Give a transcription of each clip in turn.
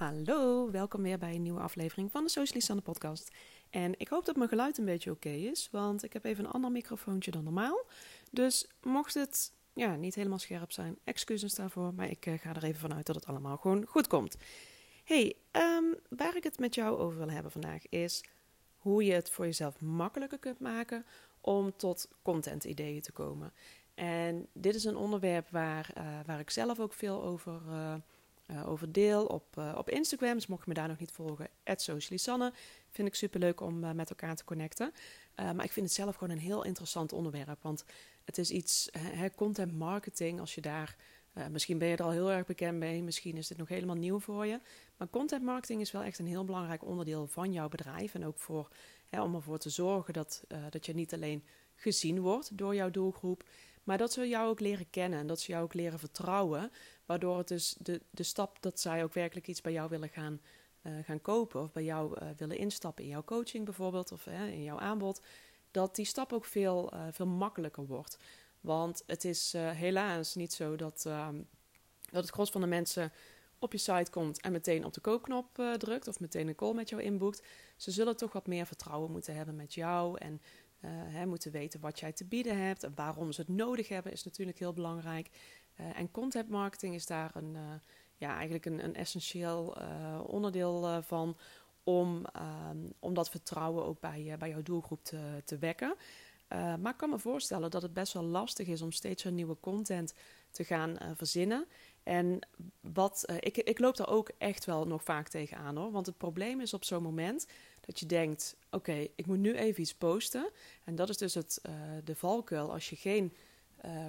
Hallo, welkom weer bij een nieuwe aflevering van de Socialisanne podcast. En ik hoop dat mijn geluid een beetje oké is, want ik heb even een ander microfoontje dan normaal. Dus mocht het ja, niet helemaal scherp zijn, excuses daarvoor, maar ik uh, ga er even vanuit dat het allemaal gewoon goed komt. Hey, um, waar ik het met jou over wil hebben vandaag is hoe je het voor jezelf makkelijker kunt maken om tot content ideeën te komen. En dit is een onderwerp waar, uh, waar ik zelf ook veel over... Uh, uh, over deel op, uh, op Instagram. Dus mocht je me daar nog niet volgen, @socialisanne. Vind ik super leuk om uh, met elkaar te connecten. maar ik vind het zelf gewoon een heel interessant onderwerp. Want het is iets, hè, content marketing, als je daar... misschien ben je er al heel erg bekend mee, misschien is dit nog helemaal nieuw voor je. Maar content marketing is wel echt een heel belangrijk onderdeel van jouw bedrijf. En ook voor, hè, om ervoor te zorgen dat, dat je niet alleen gezien wordt door jouw doelgroep... Maar dat ze jou ook leren kennen en dat ze jou ook leren vertrouwen. Waardoor het dus de, de stap dat zij ook werkelijk iets bij jou willen gaan, uh, gaan kopen. Of bij jou uh, willen instappen in jouw coaching bijvoorbeeld. Of in jouw aanbod. Dat die stap ook veel, veel makkelijker wordt. Want het is helaas niet zo dat, ehm, dat het gros van de mensen op je site komt en meteen op de koopknop drukt. Of meteen een call met jou inboekt. Ze zullen toch wat meer vertrouwen moeten hebben met jou. En hè, moeten weten wat jij te bieden hebt en waarom ze het nodig hebben, is natuurlijk heel belangrijk. Uh, en content marketing is daar een, uh, ja, eigenlijk een, een essentieel onderdeel van om, ehm, om dat vertrouwen ook bij, bij jouw doelgroep te, te wekken. maar ik kan me voorstellen dat het best wel lastig is om steeds weer nieuwe content te gaan verzinnen. En wat, ik, ik loop daar ook echt wel nog vaak tegenaan hoor. Want het probleem is op zo'n moment dat je denkt: oké, ik moet nu even iets posten. En dat is dus het, de valkuil als je geen uh,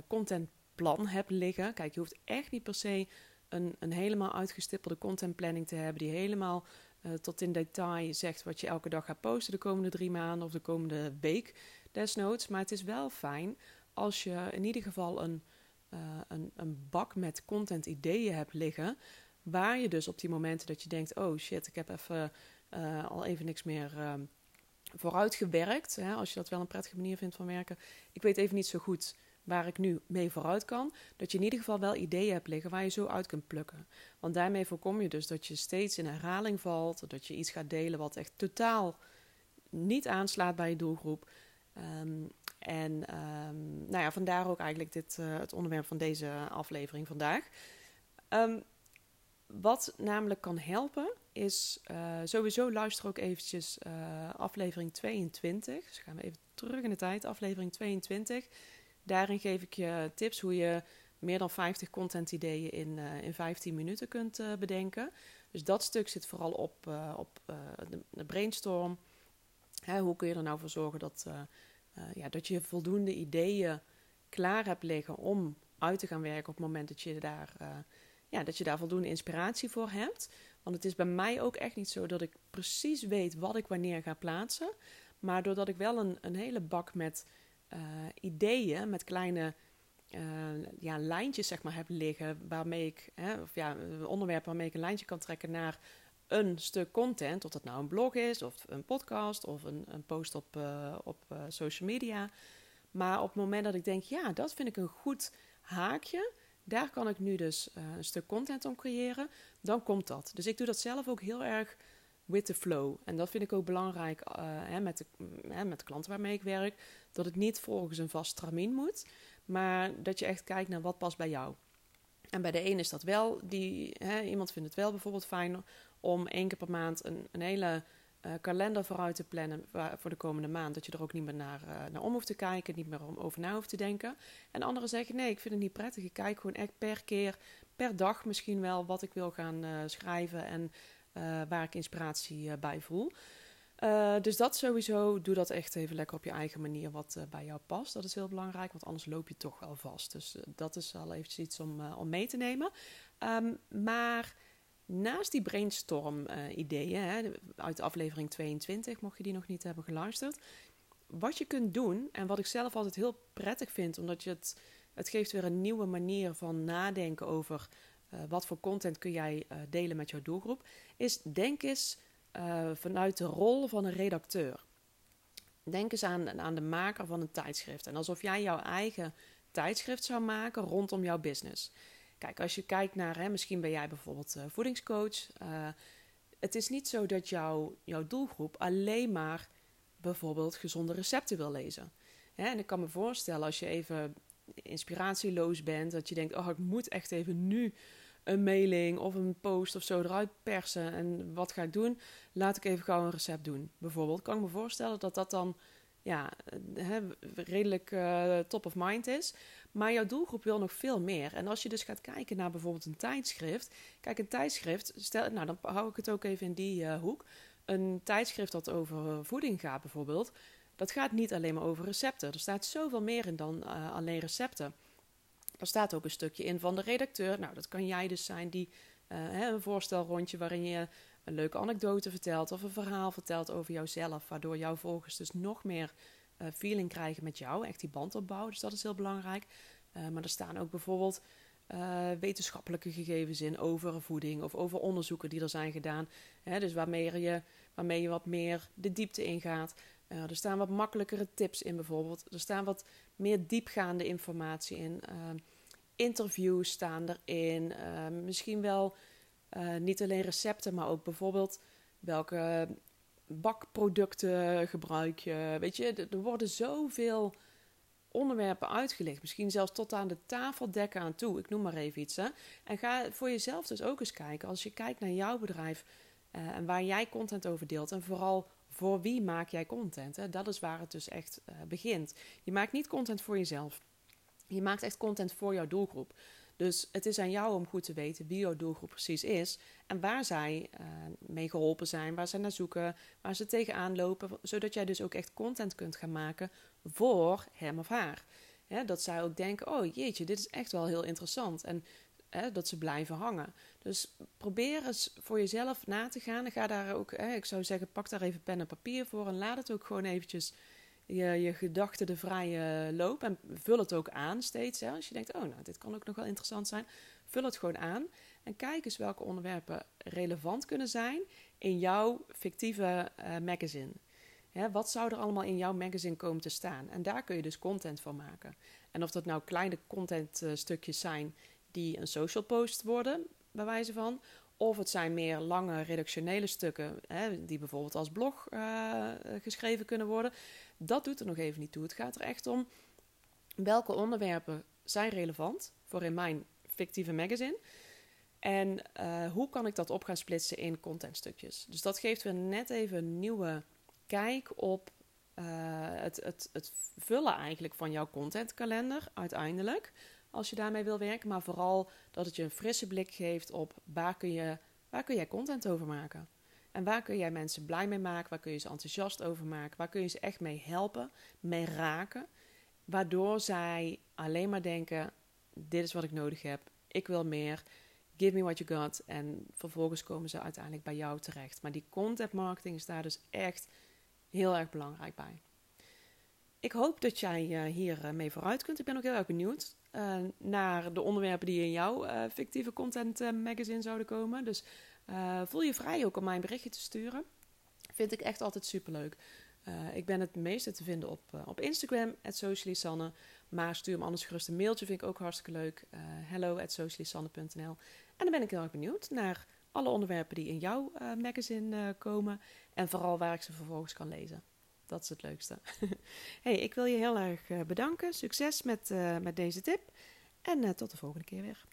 contentplan hebt liggen. Kijk, je hoeft echt niet per se een, een helemaal uitgestippelde contentplanning te hebben, die helemaal uh, tot in detail zegt wat je elke dag gaat posten de komende drie maanden of de komende week, desnoods. Maar het is wel fijn als je in ieder geval een, een, een bak met content ideeën hebt liggen. Waar je dus op die momenten dat je denkt: oh shit, ik heb even uh, al even niks meer vooruit gewerkt. Als je dat wel een prettige manier vindt van werken. Ik weet even niet zo goed waar ik nu mee vooruit kan. Dat je in ieder geval wel ideeën hebt liggen waar je zo uit kunt plukken. Want daarmee voorkom je dus dat je steeds in herhaling valt. Dat je iets gaat delen wat echt totaal niet aanslaat bij je doelgroep. Um, en um, nou ja, vandaar ook eigenlijk dit, uh, het onderwerp van deze aflevering vandaag. Um, wat namelijk kan helpen is uh, sowieso luister ook eventjes uh, aflevering 22. Dus gaan we even terug in de tijd, aflevering 22. Daarin geef ik je tips hoe je meer dan 50 content ideeën in, uh, in 15 minuten kunt bedenken. Dus dat stuk zit vooral op, op de, de, brainstorm. Hè, hoe kun je er nou voor zorgen dat, ja, dat je voldoende ideeën klaar hebt liggen om uit te gaan werken op het moment dat je daar ja, dat je daar voldoende inspiratie voor hebt. Want het is bij mij ook echt niet zo dat ik precies weet wat ik wanneer ga plaatsen. Maar doordat ik wel een, een hele bak met uh, ideeën, met kleine uh, ja, lijntjes zeg maar, heb liggen, waarmee ik, hè, of ja, onderwerpen waarmee ik een lijntje kan trekken naar een stuk content, of dat nou een blog is, of een podcast, of een, een post op, uh, op social media. Maar op het moment dat ik denk, ja, dat vind ik een goed haakje, daar kan ik nu dus een stuk content om creëren. Dan komt dat. Dus ik doe dat zelf ook heel erg with the flow. En dat vind ik ook belangrijk hè, met, hè, met de klanten waarmee ik werk. Dat het niet volgens een vast tramien moet. Maar dat je echt kijkt naar wat past bij jou. En bij de een is dat wel. Die, hè, iemand vindt het wel bijvoorbeeld fijn om één keer per maand een, een hele uh, kalender vooruit te plannen voor de komende maand. Dat je er ook niet meer naar, uh, naar om hoeft te kijken, niet meer om over na hoeft te denken. En anderen zeggen: nee, ik vind het niet prettig. Ik kijk gewoon echt per keer, per dag misschien wel wat ik wil gaan uh, schrijven en waar ik inspiratie bij voel. Dus dat sowieso, doe dat echt even lekker op je eigen manier wat bij jou past. Dat is heel belangrijk, want anders loop je toch wel vast. Dus dat is al eventjes iets om, om mee te nemen. Um, maar naast die brainstorm-ideeën uh, uit aflevering 22, mocht je die nog niet hebben geluisterd, wat je kunt doen en wat ik zelf altijd heel prettig vind, omdat je het, het geeft weer een nieuwe manier van nadenken over wat voor content kun jij delen met jouw doelgroep, is denk eens vanuit de rol van een redacteur. Denk eens aan, aan de maker van een tijdschrift en alsof jij jouw eigen tijdschrift zou maken rondom jouw business. Kijk, als je kijkt naar, hè, misschien ben jij bijvoorbeeld uh, voedingscoach. Uh, het is niet zo dat jouw jouw doelgroep alleen maar bijvoorbeeld gezonde recepten wil lezen. Hè, en ik kan me voorstellen als je even inspiratieloos bent, dat je denkt: oh, ik moet echt even nu een mailing of een post of zo eruit persen. En wat ga ik doen? Laat ik even gauw een recept doen. Bijvoorbeeld, kan ik me voorstellen dat dat dan ja, redelijk uh, top of mind is. Maar jouw doelgroep wil nog veel meer. En als je dus gaat kijken naar bijvoorbeeld een tijdschrift. Kijk, een tijdschrift, stel, nou dan hou ik het ook even in die uh, hoek. Een tijdschrift dat over voeding gaat bijvoorbeeld. Dat gaat niet alleen maar over recepten. Er staat zoveel meer in dan alleen recepten. Er staat ook een stukje in van de redacteur. Nou, dat kan jij dus zijn die uh, een voorstelrondje waarin je een leuke anekdote vertelt of een verhaal vertelt over jouzelf, waardoor jouw volgers dus nog meer uh, feeling krijgen met jou, echt die band opbouwen. Dus dat is heel belangrijk. Uh, maar er staan ook bijvoorbeeld wetenschappelijke gegevens in over voeding of over onderzoeken die er zijn gedaan. Hè, dus waarmee je, waarmee je wat meer de diepte ingaat. Er staan wat makkelijkere tips in bijvoorbeeld. Er staan wat meer diepgaande informatie in interviews staan erin. Uh, misschien wel uh, niet alleen recepten, maar ook bijvoorbeeld welke bakproducten gebruik je. Weet je, er worden zoveel onderwerpen uitgelegd. Misschien zelfs tot aan de tafeldekken aan toe. Ik noem maar even iets. Hè. En ga voor jezelf dus ook eens kijken. Als je kijkt naar jouw bedrijf uh, en waar jij content over deelt. En vooral voor wie maak jij content. Hè? Dat is waar het dus echt uh, begint. Je maakt niet content voor jezelf. Je maakt echt content voor jouw doelgroep. Dus het is aan jou om goed te weten wie jouw doelgroep precies is en waar zij uh, mee geholpen zijn, waar ze naar zoeken, waar ze tegenaan lopen, zodat jij dus ook echt content kunt gaan maken voor hem of haar. dat zij ook denken: oh jeetje, dit is echt wel heel interessant. En dat ze blijven hangen. Dus probeer eens voor jezelf na te gaan. Ga daar ook, ik zou zeggen, pak daar even pen en papier voor en laat het ook gewoon eventjes je, je gedachten de vrije loop. En vul het ook aan steeds. Hè. Als je denkt, oh nou, dit kan ook nog wel interessant zijn. Vul het gewoon aan. En kijk eens welke onderwerpen relevant kunnen zijn in jouw fictieve uh, magazine. Hè, wat zou er allemaal in jouw magazine komen te staan? En daar kun je dus content van maken. En of dat nou kleine contentstukjes uh, zijn die een social post worden, bij wijze van. Of het zijn meer lange redactionele stukken, hè, die bijvoorbeeld als blog uh, geschreven kunnen worden. Dat doet er nog even niet toe. Het gaat er echt om welke onderwerpen zijn relevant voor in mijn fictieve magazine. En uh, hoe kan ik dat op gaan splitsen in contentstukjes. Dus dat geeft weer net even een nieuwe kijk op uh, het, het, het vullen eigenlijk van jouw contentkalender uiteindelijk. Als je daarmee wil werken. Maar vooral dat het je een frisse blik geeft op waar kun, je, waar kun jij content over maken. En waar kun jij mensen blij mee maken? Waar kun je ze enthousiast over maken? Waar kun je ze echt mee helpen, mee raken? Waardoor zij alleen maar denken: dit is wat ik nodig heb. Ik wil meer. Give me what you got. En vervolgens komen ze uiteindelijk bij jou terecht. Maar die content marketing is daar dus echt heel erg belangrijk bij. Ik hoop dat jij uh, hier uh, mee vooruit kunt. Ik ben ook heel erg benieuwd uh, naar de onderwerpen die in jouw fictieve content magazine zouden komen. Dus voel je vrij ook om mij een berichtje te sturen. Vind ik echt altijd superleuk. Ik ben het meeste te vinden op, op Instagram, @socialisanne. Maar stuur me anders gerust een mailtje, vind ik ook hartstikke leuk. Hello En dan ben ik heel erg benieuwd naar alle onderwerpen die in jouw magazine komen. En vooral waar ik ze vervolgens kan lezen. Dat is het leukste. hey, ik wil je heel erg bedanken. Succes met, met deze tip. En tot de volgende keer weer.